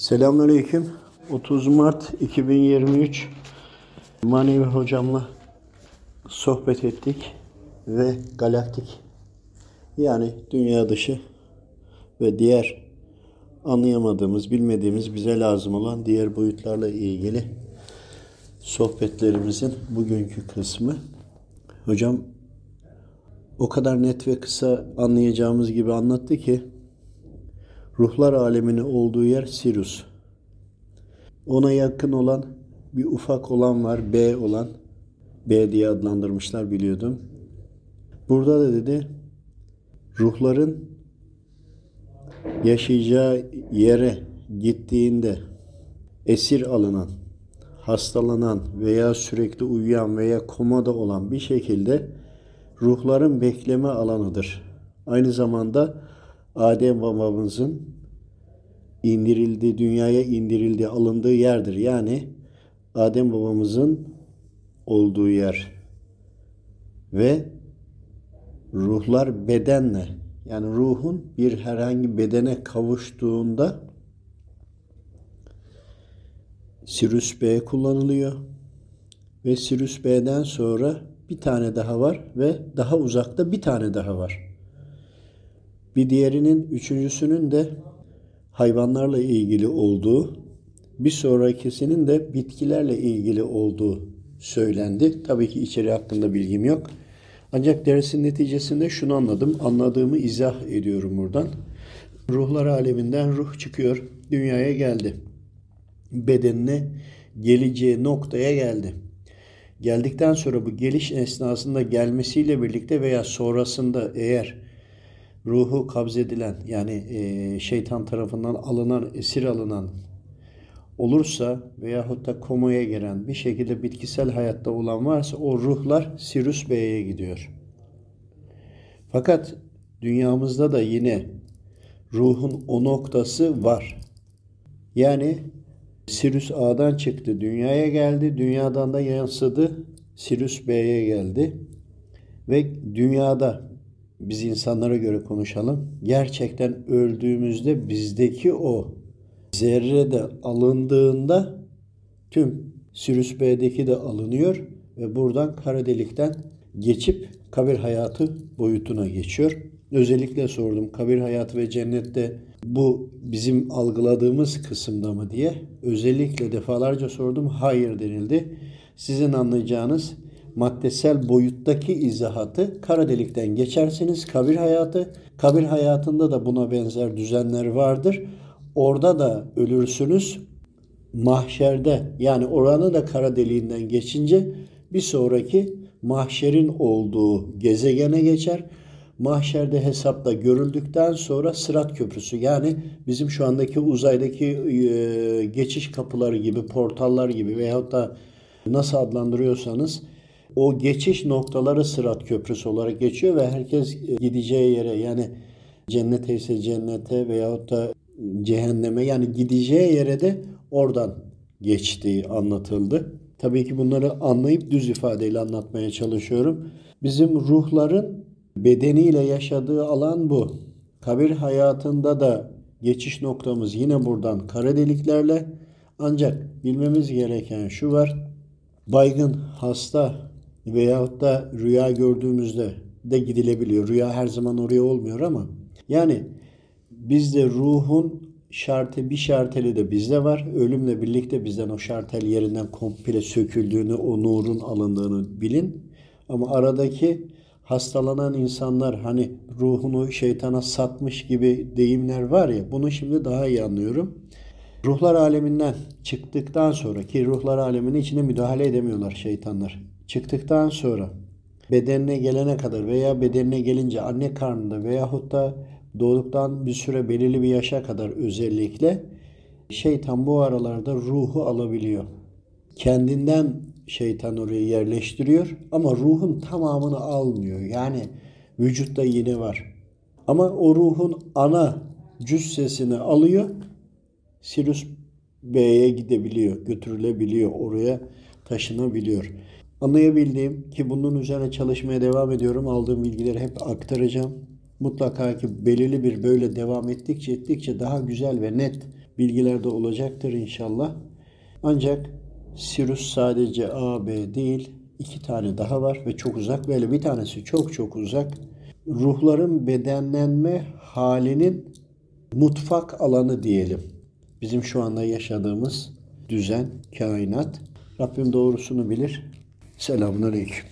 Selamünaleyküm. 30 Mart 2023 Manevi hocamla sohbet ettik ve galaktik yani dünya dışı ve diğer anlayamadığımız, bilmediğimiz, bize lazım olan diğer boyutlarla ilgili sohbetlerimizin bugünkü kısmı. Hocam o kadar net ve kısa anlayacağımız gibi anlattı ki ruhlar aleminin olduğu yer Sirius. Ona yakın olan bir ufak olan var, B olan. B diye adlandırmışlar biliyordum. Burada da dedi ruhların yaşayacağı yere gittiğinde esir alınan, hastalanan veya sürekli uyuyan veya komada olan bir şekilde ruhların bekleme alanıdır. Aynı zamanda Adem babamızın indirildi, dünyaya indirildi, alındığı yerdir. Yani Adem babamızın olduğu yer. Ve ruhlar bedenle yani ruhun bir herhangi bedene kavuştuğunda Sirius B kullanılıyor. Ve Sirius B'den sonra bir tane daha var ve daha uzakta bir tane daha var. Bir diğerinin üçüncüsünün de hayvanlarla ilgili olduğu, bir sonrakisinin de bitkilerle ilgili olduğu söylendi. Tabii ki içeri hakkında bilgim yok. Ancak dersin neticesinde şunu anladım. Anladığımı izah ediyorum buradan. Ruhlar aleminden ruh çıkıyor, dünyaya geldi. Bedenine geleceği noktaya geldi. Geldikten sonra bu geliş esnasında gelmesiyle birlikte veya sonrasında eğer ruhu kabzedilen yani e, şeytan tarafından alınan, esir alınan olursa veyahut da komaya giren bir şekilde bitkisel hayatta olan varsa o ruhlar Sirius B'ye gidiyor. Fakat dünyamızda da yine ruhun o noktası var. Yani Sirius A'dan çıktı, dünyaya geldi, dünyadan da yansıdı, Sirius B'ye geldi. Ve dünyada biz insanlara göre konuşalım. Gerçekten öldüğümüzde bizdeki o zerre de alındığında tüm Sirius B'deki de alınıyor ve buradan kara delikten geçip kabir hayatı boyutuna geçiyor. Özellikle sordum kabir hayatı ve cennette bu bizim algıladığımız kısımda mı diye. Özellikle defalarca sordum. Hayır denildi. Sizin anlayacağınız maddesel boyuttaki izahatı kara delikten geçersiniz kabir hayatı. Kabir hayatında da buna benzer düzenler vardır. Orada da ölürsünüz. Mahşerde yani oranı da kara deliğinden geçince bir sonraki mahşerin olduğu gezegene geçer. Mahşerde hesapta görüldükten sonra Sırat Köprüsü yani bizim şu andaki uzaydaki e, geçiş kapıları gibi, portallar gibi veyahut da nasıl adlandırıyorsanız o geçiş noktaları Sırat Köprüsü olarak geçiyor ve herkes gideceği yere yani cennete ise cennete veyahut da cehenneme yani gideceği yere de oradan geçtiği anlatıldı. Tabii ki bunları anlayıp düz ifadeyle anlatmaya çalışıyorum. Bizim ruhların bedeniyle yaşadığı alan bu. Kabir hayatında da geçiş noktamız yine buradan kara deliklerle. Ancak bilmemiz gereken şu var. Baygın, hasta veyahut da rüya gördüğümüzde de gidilebiliyor. Rüya her zaman oraya olmuyor ama yani bizde ruhun şartı bir şarteli de bizde var. Ölümle birlikte bizden o şartel yerinden komple söküldüğünü, o nurun alındığını bilin. Ama aradaki hastalanan insanlar hani ruhunu şeytana satmış gibi deyimler var ya bunu şimdi daha iyi anlıyorum. Ruhlar aleminden çıktıktan sonra ki ruhlar aleminin içine müdahale edemiyorlar şeytanlar. Çıktıktan sonra bedenine gelene kadar veya bedenine gelince anne karnında veyahut da doğduktan bir süre belirli bir yaşa kadar özellikle şeytan bu aralarda ruhu alabiliyor. Kendinden şeytan oraya yerleştiriyor ama ruhun tamamını almıyor. Yani vücutta yine var. Ama o ruhun ana cüssesini alıyor. Sirius B'ye gidebiliyor, götürülebiliyor, oraya taşınabiliyor. Anlayabildiğim ki bunun üzerine çalışmaya devam ediyorum. Aldığım bilgileri hep aktaracağım. Mutlaka ki belirli bir böyle devam ettikçe ettikçe daha güzel ve net bilgiler de olacaktır inşallah. Ancak Sirius sadece A, B değil, iki tane daha var ve çok uzak. Böyle bir tanesi çok çok uzak. Ruhların bedenlenme halinin mutfak alanı diyelim. Bizim şu anda yaşadığımız düzen, kainat. Rabbim doğrusunu bilir. Selamun Aleyküm.